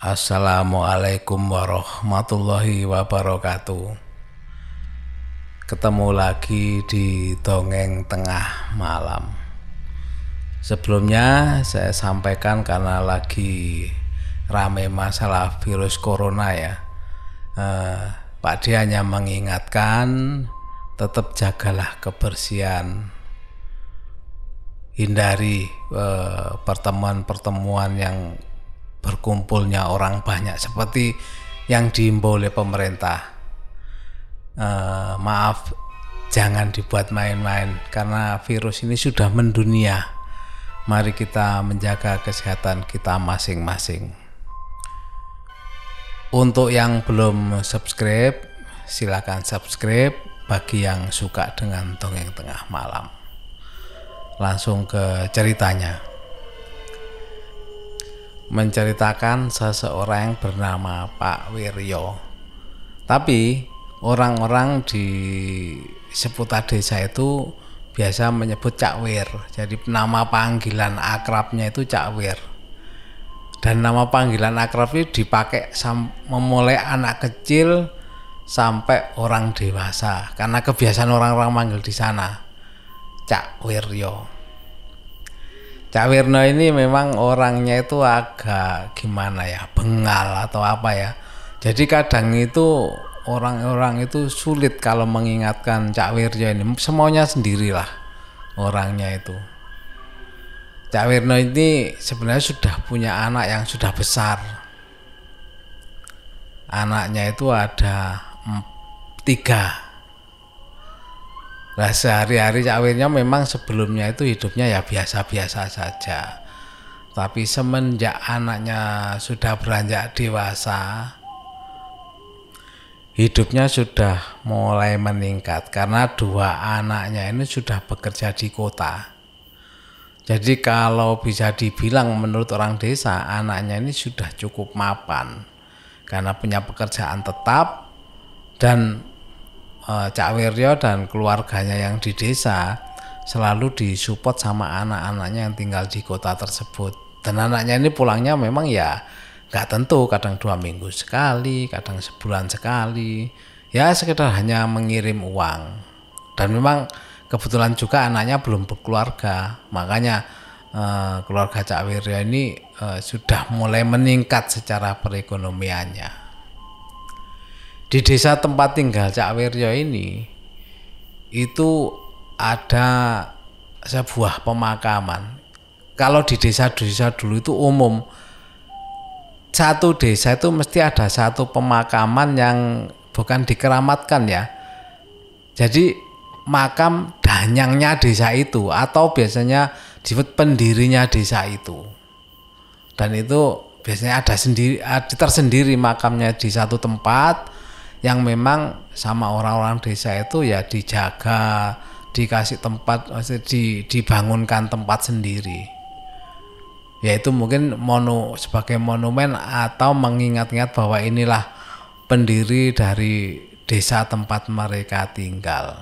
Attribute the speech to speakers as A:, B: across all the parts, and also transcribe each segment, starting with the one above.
A: Assalamualaikum warahmatullahi wabarakatuh. Ketemu lagi di dongeng tengah malam. Sebelumnya saya sampaikan karena lagi rame masalah virus corona ya. Eh, Pak D hanya mengingatkan tetap jagalah kebersihan hindari eh, pertemuan-pertemuan yang berkumpulnya orang banyak seperti yang diimbau oleh pemerintah. Eh, maaf, jangan dibuat main-main karena virus ini sudah mendunia. Mari kita menjaga kesehatan kita masing-masing. Untuk yang belum subscribe, silakan subscribe bagi yang suka dengan dongeng tengah malam langsung ke ceritanya. Menceritakan seseorang yang bernama Pak Wiryo. Tapi orang-orang di seputar desa itu biasa menyebut Cak Wir. Jadi nama panggilan akrabnya itu Cak Wir. Dan nama panggilan akrab itu dipakai memulai anak kecil sampai orang dewasa karena kebiasaan orang-orang manggil di sana Cak Wiryo. Cak Wirno ini memang orangnya itu agak gimana ya, bengal atau apa ya. Jadi kadang itu orang-orang itu sulit kalau mengingatkan Cak Wiryo ini. Semuanya sendirilah orangnya itu. Cak Wirno ini sebenarnya sudah punya anak yang sudah besar. Anaknya itu ada tiga Nah sehari-hari cawirnya memang sebelumnya itu hidupnya ya biasa-biasa saja. Tapi semenjak anaknya sudah beranjak dewasa, hidupnya sudah mulai meningkat karena dua anaknya ini sudah bekerja di kota. Jadi kalau bisa dibilang menurut orang desa anaknya ini sudah cukup mapan karena punya pekerjaan tetap dan Eh, Cak Wiryo dan keluarganya yang di desa selalu disupport sama anak-anaknya yang tinggal di kota tersebut. Dan anaknya ini pulangnya memang ya nggak tentu, kadang dua minggu sekali, kadang sebulan sekali. Ya sekedar hanya mengirim uang. Dan memang kebetulan juga anaknya belum berkeluarga, makanya eh, keluarga Cak Wiryo ini eh, sudah mulai meningkat secara perekonomiannya di desa tempat tinggal Cak Wiryo ini itu ada sebuah pemakaman. Kalau di desa-desa dulu itu umum satu desa itu mesti ada satu pemakaman yang bukan dikeramatkan ya. Jadi makam danyangnya desa itu atau biasanya disebut pendirinya desa itu. Dan itu biasanya ada sendiri tersendiri makamnya di satu tempat yang memang sama orang-orang desa itu ya dijaga, dikasih tempat, di, dibangunkan tempat sendiri. Yaitu mungkin mono sebagai monumen atau mengingat-ingat bahwa inilah pendiri dari desa tempat mereka tinggal.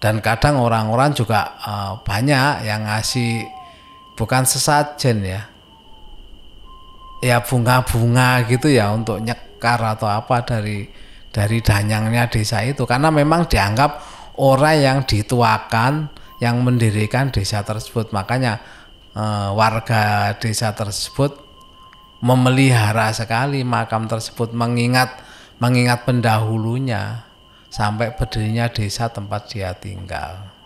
A: Dan kadang orang-orang juga uh, banyak yang ngasih bukan sesajen ya, ya bunga-bunga gitu ya untuk nyek nyekar atau apa dari dari danyangnya desa itu. Karena memang dianggap orang yang dituakan yang mendirikan desa tersebut. Makanya e, warga desa tersebut memelihara sekali makam tersebut mengingat mengingat pendahulunya sampai berdirinya desa tempat dia tinggal.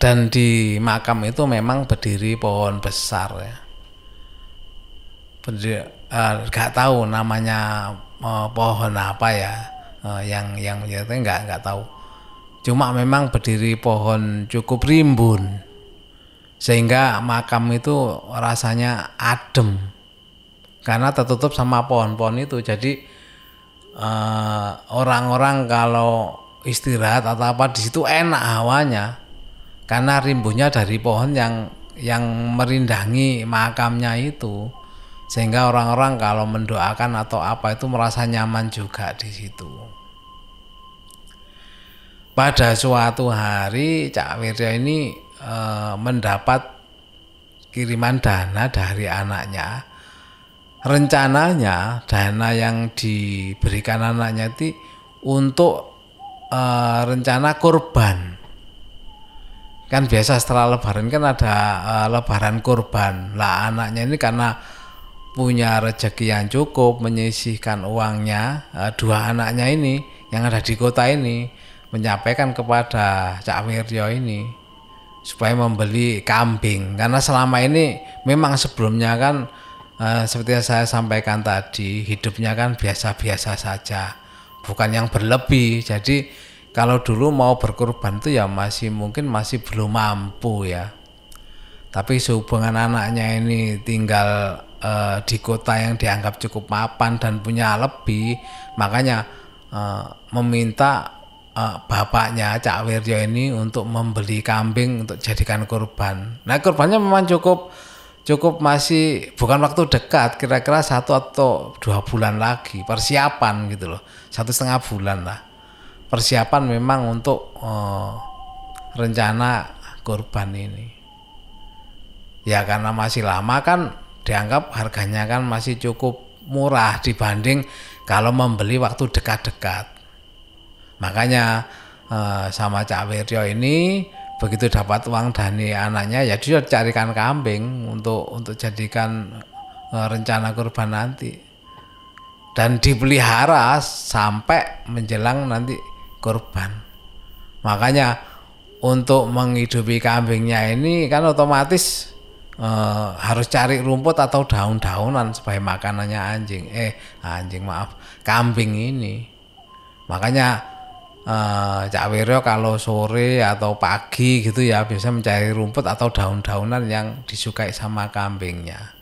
A: Dan di makam itu memang berdiri pohon besar ya nggak uh, tahu namanya uh, pohon apa ya uh, yang yang ya nggak nggak tahu. Cuma memang berdiri pohon cukup rimbun sehingga makam itu rasanya adem karena tertutup sama pohon-pohon itu. Jadi orang-orang uh, kalau istirahat atau apa di situ enak hawanya karena rimbunnya dari pohon yang yang merindangi makamnya itu sehingga orang-orang kalau mendoakan atau apa itu merasa nyaman juga di situ. Pada suatu hari Cak Wirya ini e, mendapat kiriman dana dari anaknya. Rencananya dana yang diberikan anaknya itu untuk uh, rencana kurban. Kan biasa setelah lebaran kan ada uh, lebaran kurban. Lah anaknya ini karena punya rezeki yang cukup menyisihkan uangnya uh, dua anaknya ini yang ada di kota ini menyampaikan kepada Cak Wiryo ini supaya membeli kambing. Karena selama ini memang sebelumnya kan uh, seperti yang saya sampaikan tadi hidupnya kan biasa-biasa saja bukan yang berlebih. Jadi kalau dulu mau berkorban itu ya masih mungkin masih belum mampu ya. Tapi sehubungan anaknya ini tinggal uh, di kota yang dianggap cukup mapan dan punya lebih makanya uh, meminta uh, bapaknya Cak Wirjo ini untuk membeli kambing untuk jadikan korban nah korbannya memang cukup cukup masih bukan waktu dekat kira-kira satu atau dua bulan lagi persiapan gitu loh. Satu setengah bulan lah. Persiapan memang untuk uh, rencana korban ini. Ya karena masih lama kan dianggap harganya kan masih cukup murah dibanding kalau membeli waktu dekat-dekat. Makanya uh, sama Cak Wiryo ini begitu dapat uang dari anaknya ya dia carikan kambing untuk untuk jadikan uh, rencana kurban nanti dan dipelihara sampai menjelang nanti korban. Makanya untuk menghidupi kambingnya ini kan otomatis eh, harus cari rumput atau daun-daunan sebagai makanannya anjing. Eh, anjing maaf, kambing ini. Makanya eh, Cak Wiryo kalau sore atau pagi gitu ya biasa mencari rumput atau daun-daunan yang disukai sama kambingnya.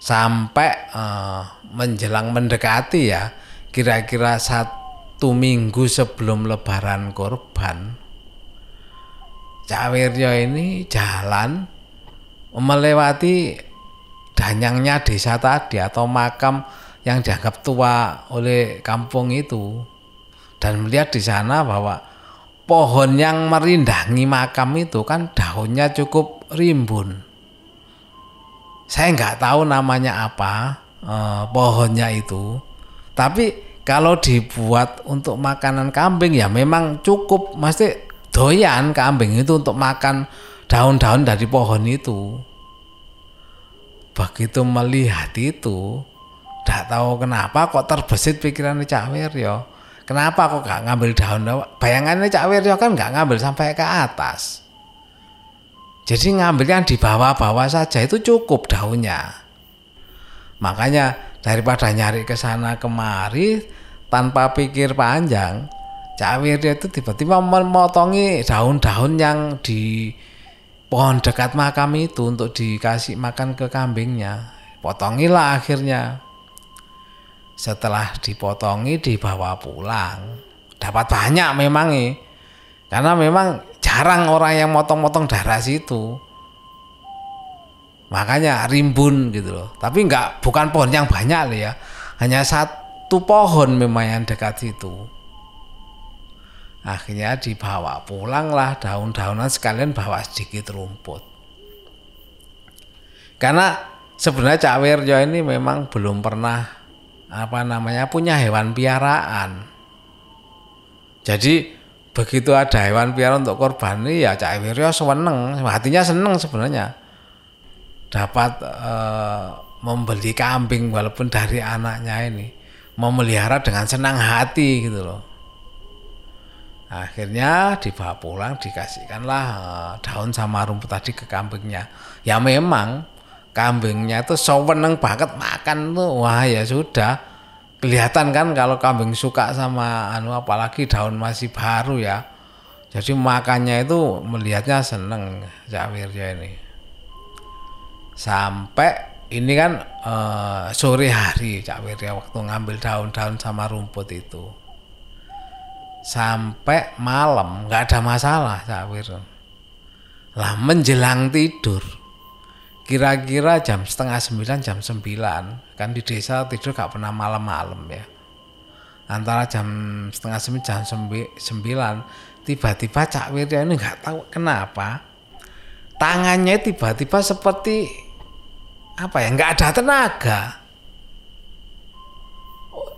A: Sampai eh, menjelang mendekati ya, kira-kira satu minggu sebelum lebaran korban Cak Wiryo ini jalan melewati danyangnya desa tadi atau makam yang dianggap tua oleh kampung itu. Dan melihat di sana bahwa pohon yang merindangi makam itu kan daunnya cukup rimbun. Saya nggak tahu namanya apa eh, pohonnya itu, tapi kalau dibuat untuk makanan kambing ya memang cukup. Mesti doyan kambing itu untuk makan daun-daun dari pohon itu. Begitu melihat itu tidak tahu kenapa kok terbesit pikiran Cak Wiryo. Kenapa kok gak ngambil daun? Bayangannya Cak Wiryo kan gak ngambil sampai ke atas. Jadi ngambil yang di bawah-bawah saja itu cukup daunnya. Makanya daripada nyari ke sana kemari tanpa pikir panjang Cak Wirya itu tiba-tiba memotongi daun-daun yang di pohon dekat makam itu untuk dikasih makan ke kambingnya. Potongilah akhirnya. Setelah dipotongi dibawa pulang. Dapat banyak memang nih karena memang jarang orang yang motong-motong darah situ. Makanya rimbun gitu loh. Tapi enggak bukan pohon yang banyak loh ya. Hanya satu pohon memang yang dekat situ. Akhirnya dibawa pulanglah daun-daunan sekalian bawa sedikit rumput. Karena sebenarnya Cak Wirjo ini memang belum pernah apa namanya punya hewan piaraan. Jadi begitu ada hewan piaraan untuk korban ini ya Cak Wirjo seneng, hatinya seneng sebenarnya dapat e, membeli kambing walaupun dari anaknya ini memelihara dengan senang hati gitu loh. Akhirnya dibawa pulang dikasihkanlah uh, daun sama rumput tadi ke kambingnya. Ya memang kambingnya itu seneng banget makan tuh. Wah ya sudah kelihatan kan kalau kambing suka sama anu apalagi daun masih baru ya. Jadi makannya itu melihatnya seneng Jawirnya ini. Sampai ini kan uh, sore hari Cak Wirya waktu ngambil daun-daun sama rumput itu sampai malam nggak ada masalah Wirya lah menjelang tidur kira-kira jam setengah sembilan jam sembilan kan di desa tidur gak pernah malam-malam ya. Antara jam setengah sembilan jam sembilan tiba-tiba Cak Wirya ini nggak tahu kenapa tangannya tiba-tiba seperti apa ya nggak ada tenaga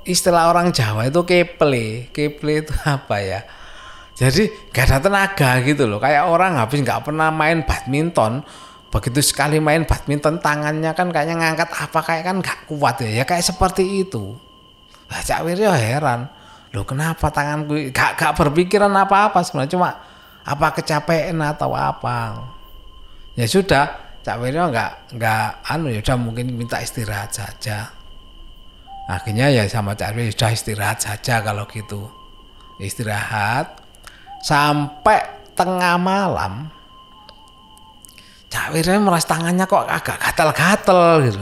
A: istilah orang Jawa itu keple. Keple itu apa ya? Jadi gak ada tenaga gitu loh. Kayak orang habis nggak pernah main badminton begitu sekali main badminton tangannya kan kayaknya ngangkat apa kayak kan nggak kuat ya. Ya kayak seperti itu. Lah Cak Wiryo heran. Loh kenapa tanganku gak, gak berpikiran apa-apa sebenarnya? Cuma apa kecapean atau apa? Ya sudah Cak Wiryo nggak nggak anu ya udah mungkin minta istirahat saja akhirnya ya sama Cak sudah istirahat saja kalau gitu istirahat sampai tengah malam Cak Wirya merasa tangannya kok agak gatal-gatal gitu.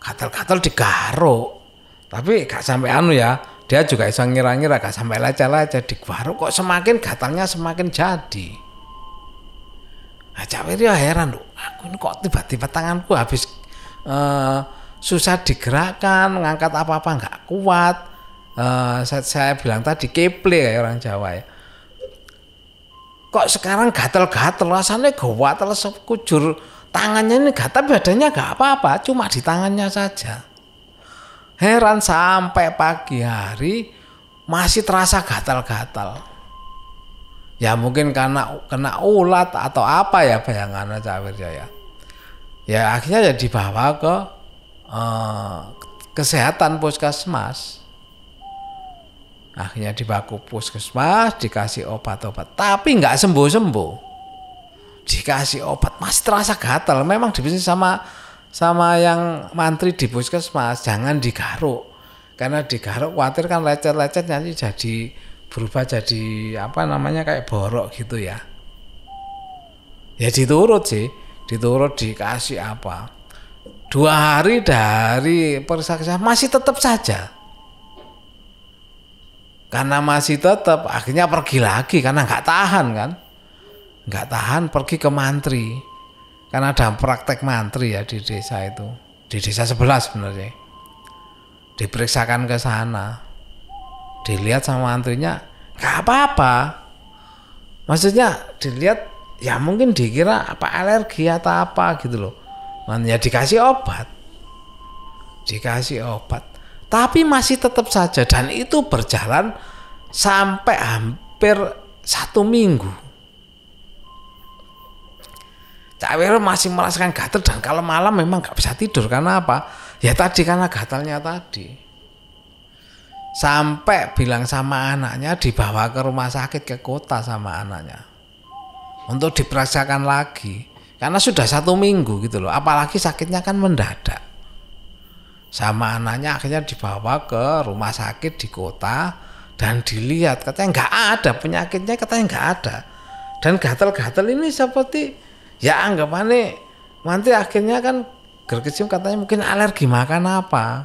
A: Gatal-gatal digaruk. Tapi gak sampai anu ya, dia juga bisa ngira-ngira gak sampai lecet-lecet digaruk kok semakin gatalnya semakin jadi. Nah, Cak Wirya heran loh, aku ini kok tiba-tiba tanganku habis uh, susah digerakkan, ngangkat apa-apa nggak kuat. Uh, saya, saya bilang tadi keple kayak orang Jawa ya. Kok sekarang gatel-gatel rasanya gawatel sekujur tangannya ini gatel badannya gak apa-apa cuma di tangannya saja. Heran sampai pagi hari masih terasa gatal-gatal ya mungkin karena kena ulat atau apa ya bayangannya Cawir ya ya akhirnya ya dibawa ke eh, kesehatan puskesmas. Akhirnya dibawa ke puskesmas dikasih obat-obat. Tapi nggak sembuh-sembuh. Dikasih obat masih terasa gatal memang dibisnis sama sama yang mantri di puskesmas jangan digaruk. Karena digaruk khawatir kan lecet-lecet nanti jadi berubah jadi apa namanya kayak borok gitu ya. Ya diturut sih diturut dikasih apa dua hari dari periksa masih tetap saja. Karena masih tetap akhirnya pergi lagi karena nggak tahan kan? Nggak tahan pergi ke mantri. Karena ada praktek mantri ya di desa itu. Di desa sebelah sebenarnya. Diperiksakan ke sana. Dilihat sama mantrinya nggak apa-apa. Maksudnya dilihat ya mungkin dikira apa alergi atau apa gitu loh ya dikasih obat dikasih obat tapi masih tetap saja dan itu berjalan sampai hampir satu minggu. Cak Wiro masih merasakan gatal dan kalau malam memang nggak bisa tidur karena apa? Ya tadi karena gatalnya tadi. Sampai bilang sama anaknya dibawa ke rumah sakit ke kota sama anaknya untuk diperiksakan lagi karena sudah satu minggu gitu loh. Apalagi sakitnya kan mendadak. Sama anaknya akhirnya dibawa ke rumah sakit di kota dan dilihat katanya nggak ada penyakitnya katanya nggak ada. Dan gatal-gatal ini seperti ya anggapannya nanti akhirnya kan gergesium katanya mungkin alergi makan apa?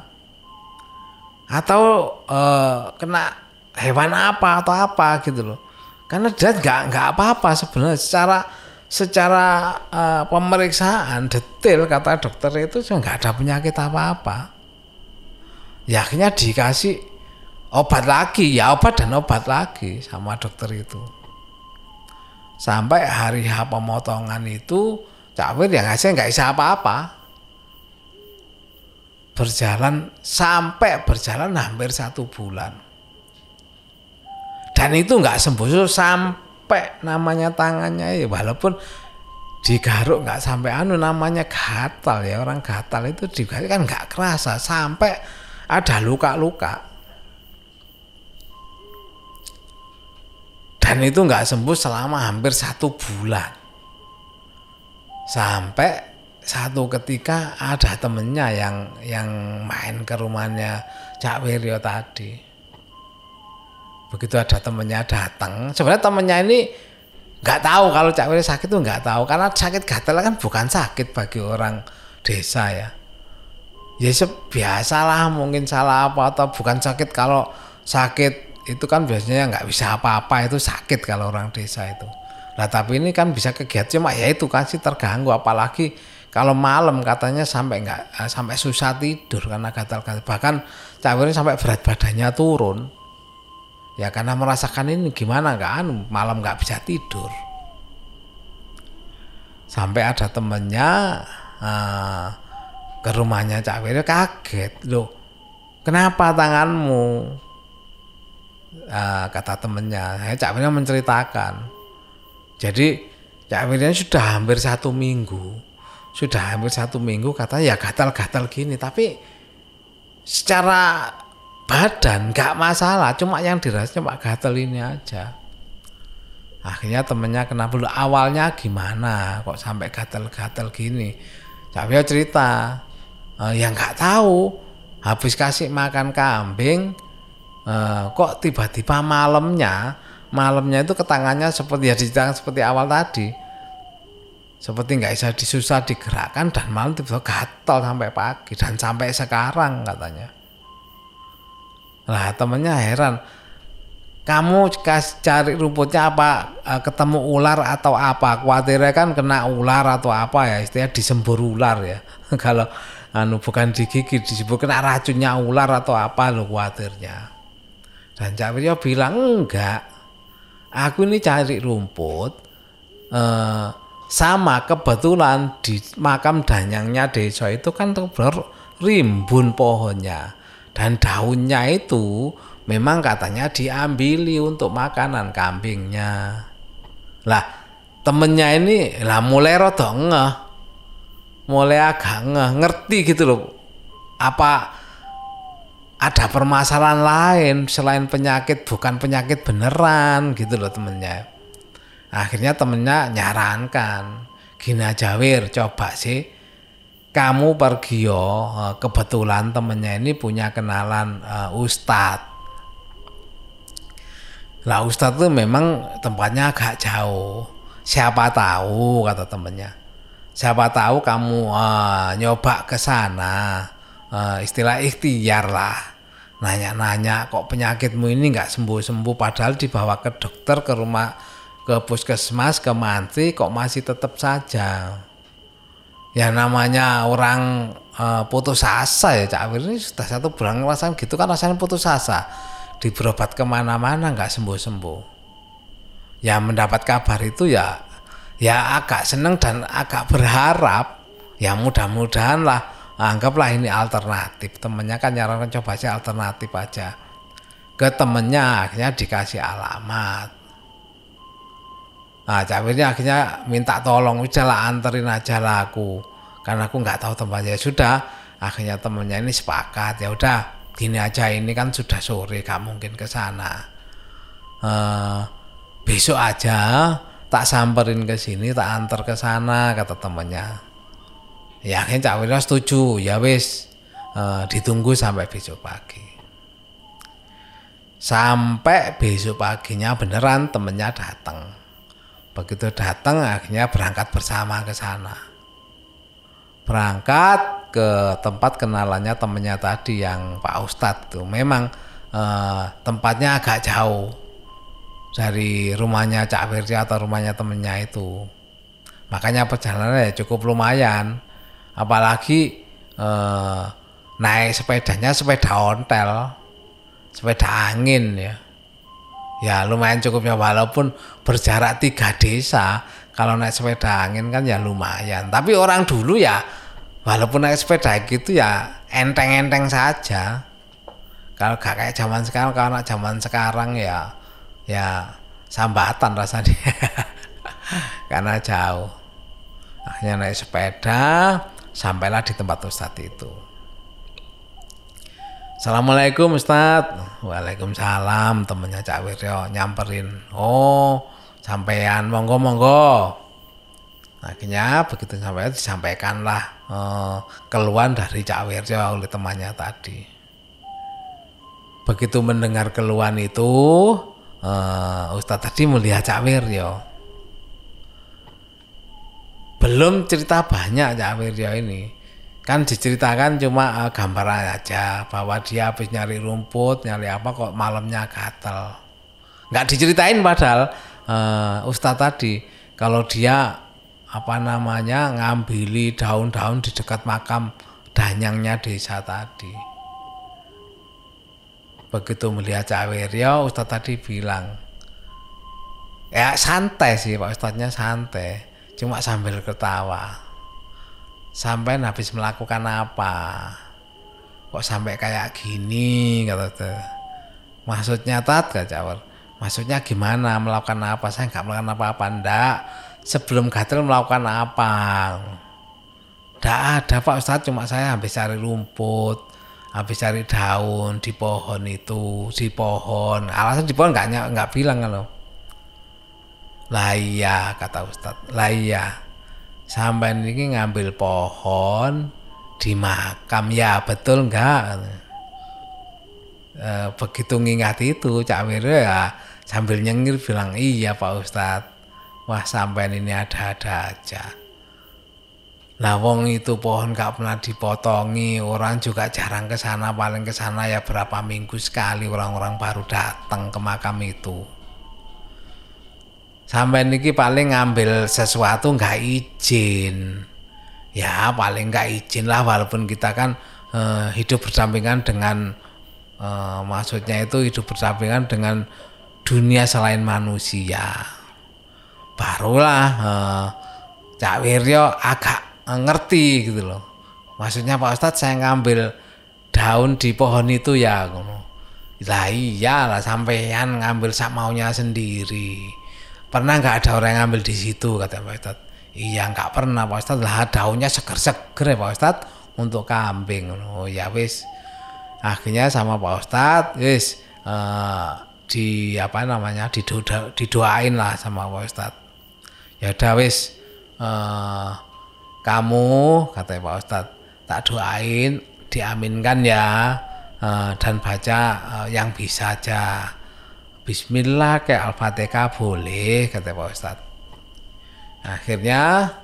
A: Atau uh, kena hewan apa atau apa gitu loh. Karena dia nggak nggak apa-apa sebenarnya. Secara secara uh, pemeriksaan detail kata dokter itu nggak ada penyakit apa-apa. Ya dikasih obat lagi. Ya obat dan obat lagi sama dokter itu. Sampai hari H pemotongan itu Cak yang ngasih nggak bisa apa-apa. Berjalan sampai berjalan hampir satu bulan. Dan itu nggak sembuh sampai namanya tangannya ya walaupun digaruk nggak sampai anu namanya gatal ya orang gatal itu juga kan nggak kerasa sampai ada luka-luka. Dan itu nggak sembuh selama hampir satu bulan. Sampai satu ketika ada temennya yang yang main ke rumahnya Cak Wiryo tadi. Begitu ada temennya datang, sebenarnya temennya ini nggak tahu kalau Cak Wiryo sakit itu nggak tahu. Karena sakit gatal kan bukan sakit bagi orang desa ya. Ya biasalah mungkin salah apa atau bukan sakit. Kalau sakit itu kan biasanya nggak bisa apa-apa. Itu sakit kalau orang desa itu. Lah tapi ini kan bisa kegiatan. Cuma ya itu kan sih terganggu. Apalagi kalau malam katanya sampai nggak eh, sampai susah tidur karena gatal-gatal. Bahkan cawirnya sampai berat badannya turun ya karena merasakan ini gimana kan malam nggak bisa tidur. Sampai ada temennya uh, ke rumahnya Cak Wiryo kaget loh kenapa tanganmu? Uh, kata temennya. Saya Cak Wiryo menceritakan. Jadi Cak Wiryo sudah hampir satu minggu sudah hampir satu minggu kata ya gatal-gatal gini. Tapi secara badan nggak masalah. Cuma yang dirasa cuma gatal ini aja. Akhirnya temennya kenapa? Lu awalnya gimana? Kok sampai gatal-gatal gini? Cawio cerita e, yang nggak tahu. Habis kasih makan kambing e, kok tiba-tiba malamnya malamnya itu ketangannya seperti ya diceritakan seperti awal tadi. Seperti nggak bisa disusah digerakkan dan malam tiba-tiba gatal sampai pagi dan sampai sekarang katanya. Nah temennya heran, kamu cari rumputnya apa e, ketemu ular atau apa? Khawatirnya kan kena ular atau apa ya istilahnya disembur ular ya. Kalau anu bukan digigit disebut kena racunnya ular atau apa lo khawatirnya. Dan Cak Wiryo bilang enggak, aku ini cari rumput. Eh, sama kebetulan di makam danyangnya desa itu kan rimbun pohonnya dan daunnya itu memang katanya diambili untuk makanan kambingnya. Lah temennya ini lah mulai rada ngeh. Mulai agak ngeh. Ngerti gitu loh. Apa ada permasalahan lain selain penyakit bukan penyakit beneran gitu loh temennya. Akhirnya temennya nyarankan gini aja Wir coba sih kamu pergi yo eh, kebetulan temennya ini punya kenalan uh, ustadz lah ustadz tuh memang tempatnya agak jauh. Siapa tahu kata temennya. Siapa tahu kamu uh, nyoba ke sana. Uh, istilah ikhtiar lah. Nanya-nanya kok penyakitmu ini nggak sembuh-sembuh? Padahal dibawa ke dokter ke rumah ke puskesmas ke mantri kok masih tetap saja ya namanya orang uh, putus asa ya Cak Awir ini sudah satu bulan ngerasain gitu kan rasanya putus asa. Di berobat ke mana-mana nggak sembuh-sembuh. Ya mendapat kabar itu ya ya agak seneng dan agak berharap. Ya mudah-mudahan lah anggaplah ini alternatif. Temennya kan nyarankan coba sih alternatif aja. Ke temennya akhirnya dikasih alamat Nah, Cawirnya akhirnya minta tolong, udahlah anterin aja lah aku. Karena aku nggak tahu tempatnya. Ya sudah, akhirnya temennya ini sepakat. Ya udah, gini aja ini kan sudah sore, gak mungkin ke sana. Uh, besok aja tak samperin ke sini, tak antar ke sana, kata temennya. Ya akhirnya setuju, ya wis uh, ditunggu sampai besok pagi. Sampai besok paginya beneran temennya datang Begitu datang akhirnya berangkat bersama ke sana. Berangkat ke tempat kenalannya temennya tadi yang Pak Ustadz itu. Memang eh, tempatnya agak jauh dari rumahnya Cak Firja atau rumahnya temennya itu. Makanya perjalanannya cukup lumayan. Apalagi eh, naik sepedanya sepeda ontel, sepeda angin ya ya lumayan cukupnya. Walaupun berjarak tiga desa kalau naik sepeda angin kan ya lumayan. Tapi orang dulu ya walaupun naik sepeda gitu ya enteng-enteng saja. Kalau gak kayak zaman sekarang kalau anak zaman sekarang ya ya sambatan rasanya. Karena jauh. Akhirnya naik sepeda sampailah di tempat ustadz itu Assalamualaikum Ustad Waalaikumsalam temennya Cak Wiryo nyamperin. Oh sampean. Monggo monggo. Akhirnya begitu sampai disampaikanlah eh, keluhan dari Cak Wiryo oleh temannya tadi. Begitu mendengar keluhan itu eh, Ustadz tadi melihat Cak Wiryo Belum cerita banyak Cak Wiryo ini kan diceritakan cuma uh, gambaran aja bahwa dia habis nyari rumput nyari apa kok malamnya gatel. Nggak diceritain padahal uh, Ustadz tadi kalau dia apa namanya ngambili daun-daun di dekat makam danyangnya desa tadi. Begitu melihat Cawiryo Ustadz tadi bilang ya santai sih Pak Ustadznya santai. Cuma sambil ketawa sampai habis melakukan apa? Kok sampai kayak gini? Kata tuh maksudnya tat gak jawab maksudnya gimana? Melakukan apa? Saya nggak melakukan apa-apa ndak. Sebelum gatel melakukan apa? Ndak ada Pak Ustadz. Cuma saya habis cari rumput habis cari daun di pohon itu di pohon. Alasan di pohon nggak nggak bilang kalau lah iya kata Ustadz. Lah iya sampai ini ngambil pohon di makam ya betul enggak e, begitu ngingat itu Cak Wiro ya sambil nyengir bilang iya Pak Ustadz. Wah sampai ini ada-ada aja. Nah, wong itu pohon gak pernah dipotongi, orang juga jarang ke sana, paling ke sana ya berapa minggu sekali orang-orang baru datang ke makam itu. Sampai niki paling ngambil sesuatu nggak izin. Ya, paling nggak izin lah walaupun kita kan eh, hidup berdampingan dengan eh, maksudnya itu hidup berdampingan dengan dunia selain manusia. Barulah eh, Cak Wiryo agak ngerti gitu loh maksudnya Pak Ustadz saya ngambil daun di pohon itu ya lah iya lah sampean ngambil sak maunya sendiri pernah nggak ada orang yang ngambil di situ? Kata Pak Ustadz. Iya nggak pernah Pak Ustadz. Lah daunnya seger-seger ya Pak Ustadz untuk kambing. Oh ya wis. Akhirnya sama Pak Ustadz wis uh, di apa namanya dido didoain lah sama Pak Ustadz. Ya udah wis. Uh, kamu kata Pak Ustadz tak doain diaminkan ya uh, dan baca uh, yang bisa aja Bismillah kayak Al-Fatihah boleh kata Pak Ustadz. Akhirnya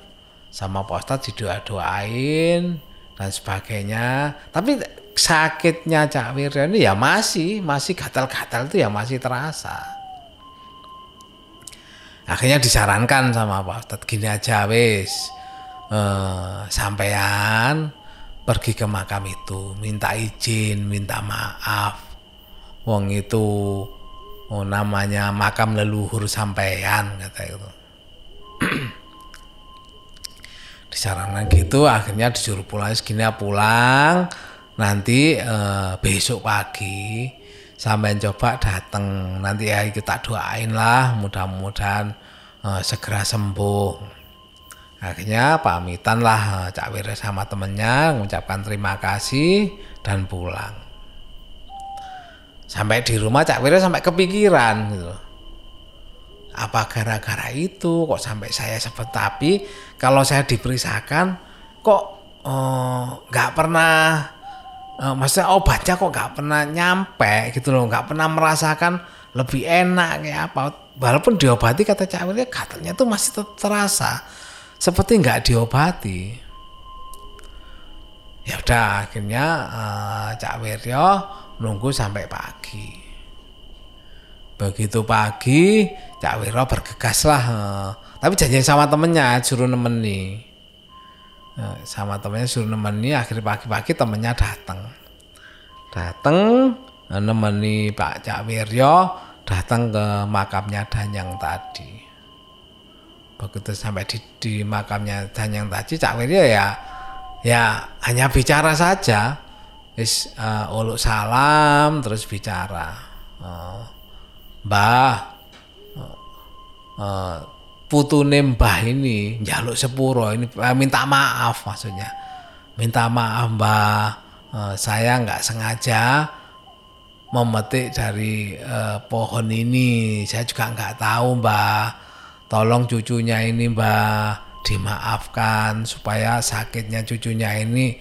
A: sama Pak Ustadz didoa-doain dan sebagainya. Tapi sakitnya Cak Wirya ini ya masih masih gatal-gatal itu ya masih terasa. Akhirnya disarankan sama Pak Ustadz gini aja wis eh, sampean pergi ke makam itu minta izin minta maaf. Wong itu oh, namanya makam leluhur sampean kata itu. Disarankan gitu akhirnya disuruh pulang. Segini pulang nanti eh, besok pagi sampai coba datang nanti ya kita doain lah mudah-mudahan eh, segera sembuh. Akhirnya pamitan lah eh, Cak Wira sama temennya mengucapkan terima kasih dan pulang sampai di rumah Cak Wira sampai kepikiran gitu. Apa gara-gara itu? Kok sampai saya sebut tapi kalau saya diperiksakan kok eh, nggak oh, pernah oh, maksudnya obatnya kok nggak pernah nyampe gitu loh. Nggak pernah merasakan lebih enak kayak apa. Walaupun diobati kata Cak Wira katanya tuh masih terasa. Seperti nggak diobati. Ya udah akhirnya uh, Cak Wiryo nunggu sampai pagi. Begitu pagi Cak Wiryo bergegas lah. Tapi janji sama temennya suruh nemeni. Sama temennya suruh nemeni akhirnya pagi-pagi temennya datang. Datang nemeni Pak Cak Wiryo datang ke makamnya Danyang tadi begitu sampai di, di makamnya Danyang tadi Cak Wirya ya ya hanya bicara saja is uh, uluk salam terus bicara. Uh, mbah uh, putune mbah ini jaluk sepuro ini uh, minta maaf maksudnya. Minta maaf mbah uh, saya nggak sengaja memetik dari uh, pohon ini. Saya juga nggak tahu mbah. Tolong cucunya ini mbak dimaafkan supaya sakitnya cucunya ini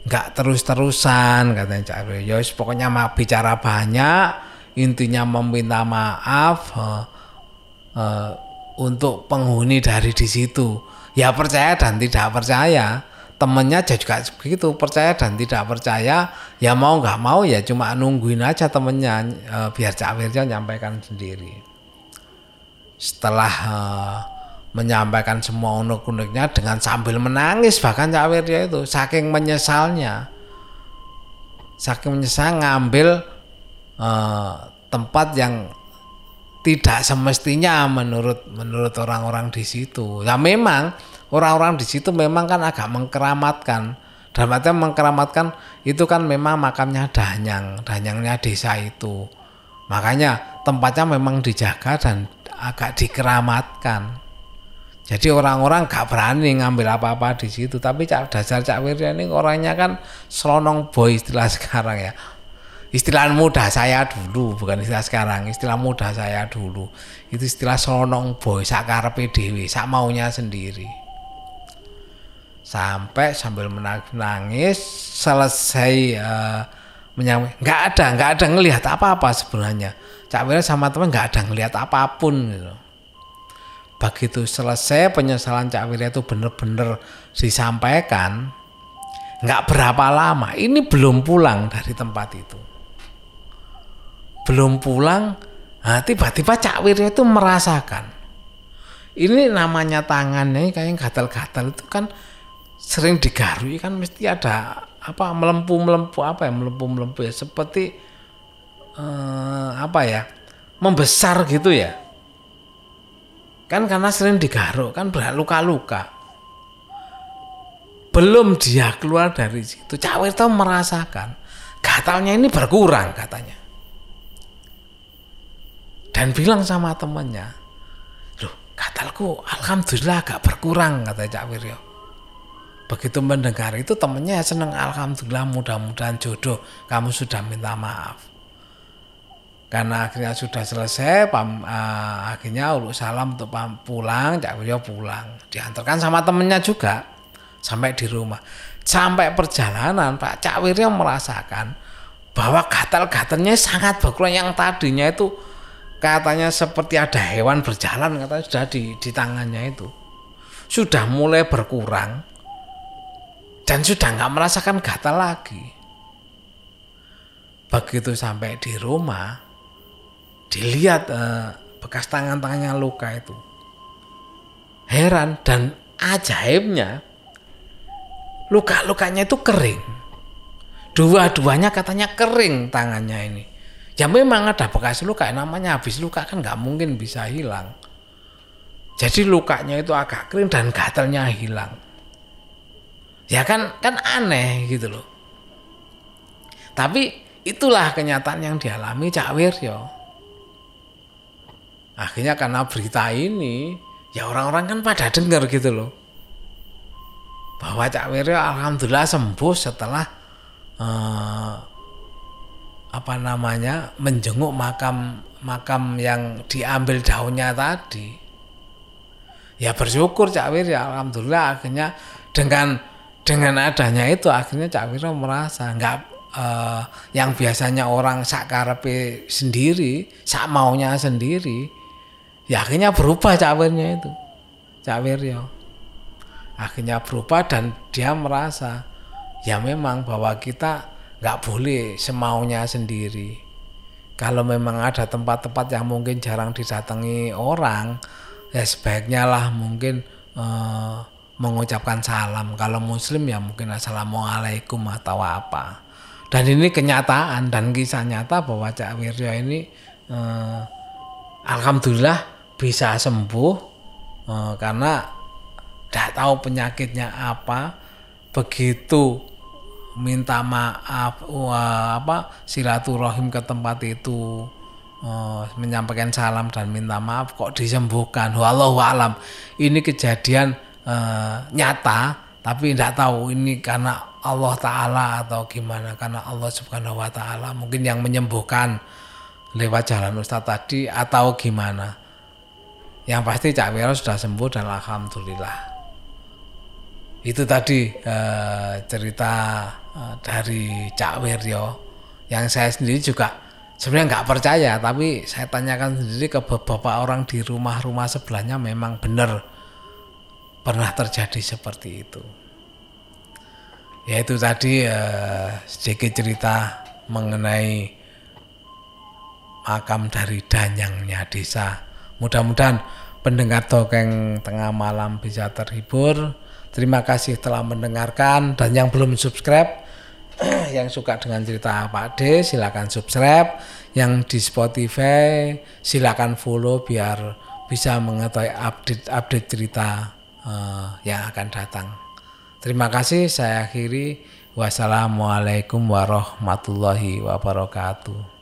A: nggak terus-terusan katanya Cak Yos pokoknya mau bicara banyak intinya meminta maaf uh, uh, untuk penghuni dari di situ. Ya percaya dan tidak percaya. Temennya juga begitu percaya dan tidak percaya. Ya mau nggak mau ya cuma nungguin aja temennya uh, biar Cak Wirja nyampaikan sendiri. Setelah uh, menyampaikan semua unek-uneknya dengan sambil menangis bahkan Cak Wirya itu saking menyesalnya saking menyesal ngambil uh, tempat yang tidak semestinya menurut menurut orang-orang di situ. Ya memang orang-orang di situ memang kan agak mengkeramatkan. Dalam artian mengkeramatkan itu kan memang makamnya Danyang, Danyangnya desa itu. Makanya tempatnya memang dijaga dan agak dikeramatkan. Jadi orang-orang gak berani ngambil apa-apa di situ. Tapi dasar Cak Wirya ini orangnya kan selonong boy istilah sekarang ya. Istilah muda saya dulu bukan istilah sekarang. Istilah muda saya dulu. Itu istilah sonong boy sakar PDW sak maunya sendiri. Sampai sambil menangis selesai uh, menyamai nggak ada nggak ada ngelihat apa-apa sebenarnya. Cak Wira sama teman nggak ada ngelihat apa pun gitu begitu selesai penyesalan Cak Wira itu bener-bener disampaikan nggak berapa lama. Ini belum pulang dari tempat itu. Belum pulang nah, tiba-tiba Cak Wiryo itu merasakan. Ini namanya tangannya kayak gatal-gatal itu kan sering digarui kan mesti ada apa melempu-melempu apa ya melempu-melempu ya seperti eh, apa ya membesar gitu ya kan karena sering digaruk kan luka-luka. Belum dia keluar dari situ Cak Wirto merasakan. Gatalnya ini berkurang katanya. Dan bilang sama temannya loh katalku alhamdulillah agak berkurang kata Cak Wiryo. Begitu mendengar itu temannya seneng alhamdulillah mudah-mudahan jodoh kamu sudah minta maaf karena akhirnya sudah selesai pam, uh, akhirnya uluk salam untuk pam, pulang Cak Wiryo pulang. Diantarkan sama temennya juga sampai di rumah. Sampai perjalanan Pak Cak Wiryo merasakan bahwa gatal-gatalnya sangat berkurang yang tadinya itu katanya seperti ada hewan berjalan katanya sudah di, di tangannya itu. Sudah mulai berkurang dan sudah nggak merasakan gatal lagi. Begitu sampai di rumah dilihat eh, bekas tangan-tangannya luka itu. Heran dan ajaibnya luka-lukanya itu kering. Dua-duanya katanya kering tangannya ini. Ya memang ada bekas luka namanya habis luka kan nggak mungkin bisa hilang. Jadi lukanya itu agak kering dan gatalnya hilang. Ya kan kan aneh gitu loh. Tapi itulah kenyataan yang dialami Cak Wiryo akhirnya karena berita ini ya orang-orang kan pada dengar gitu loh. Bahwa Cak Wiryo alhamdulillah sembuh setelah uh, apa namanya menjenguk makam makam yang diambil daunnya tadi. Ya bersyukur Cak Wir ya alhamdulillah akhirnya dengan dengan adanya itu akhirnya Cak Wir merasa nggak uh, yang biasanya orang sakarepe sendiri sak maunya sendiri ya akhirnya berubah Cak Wirnya itu Cak ya akhirnya berubah dan dia merasa ya memang bahwa kita nggak boleh semaunya sendiri. Kalau memang ada tempat-tempat yang mungkin jarang didatangi orang, ya sebaiknya lah mungkin eh, mengucapkan salam. Kalau Muslim ya mungkin assalamualaikum atau apa. Dan ini kenyataan dan kisah nyata bahwa Cak Wirjo ini eh, alhamdulillah bisa sembuh eh, karena tidak tahu penyakitnya apa. Begitu minta maaf wah, apa silaturahim ke tempat itu uh, menyampaikan salam dan minta maaf kok disembuhkan? Walau alam. Ini kejadian uh, nyata tapi tidak tahu ini karena Allah Ta'ala atau gimana karena Allah Subhanahu Wa Ta'ala mungkin yang menyembuhkan lewat jalan Ustadz tadi atau gimana yang pasti Cak Wiro sudah sembuh dan Alhamdulillah. Itu tadi uh, cerita uh, dari Cak Wiryo. Yang saya sendiri juga sebenarnya nggak percaya tapi saya tanyakan sendiri ke beberapa orang di rumah-rumah sebelahnya memang benar pernah terjadi seperti itu. Yaitu tadi uh, sedikit cerita mengenai makam dari danyangnya desa. Mudah-mudahan pendengar dongeng tengah malam bisa terhibur. Terima kasih telah mendengarkan. Dan yang belum subscribe yang suka dengan cerita Pak D silakan subscribe. Yang di Spotify silakan follow biar bisa mengetahui update-update cerita uh, yang akan datang. Terima kasih. Saya akhiri. Wassalamualaikum warahmatullahi wabarakatuh.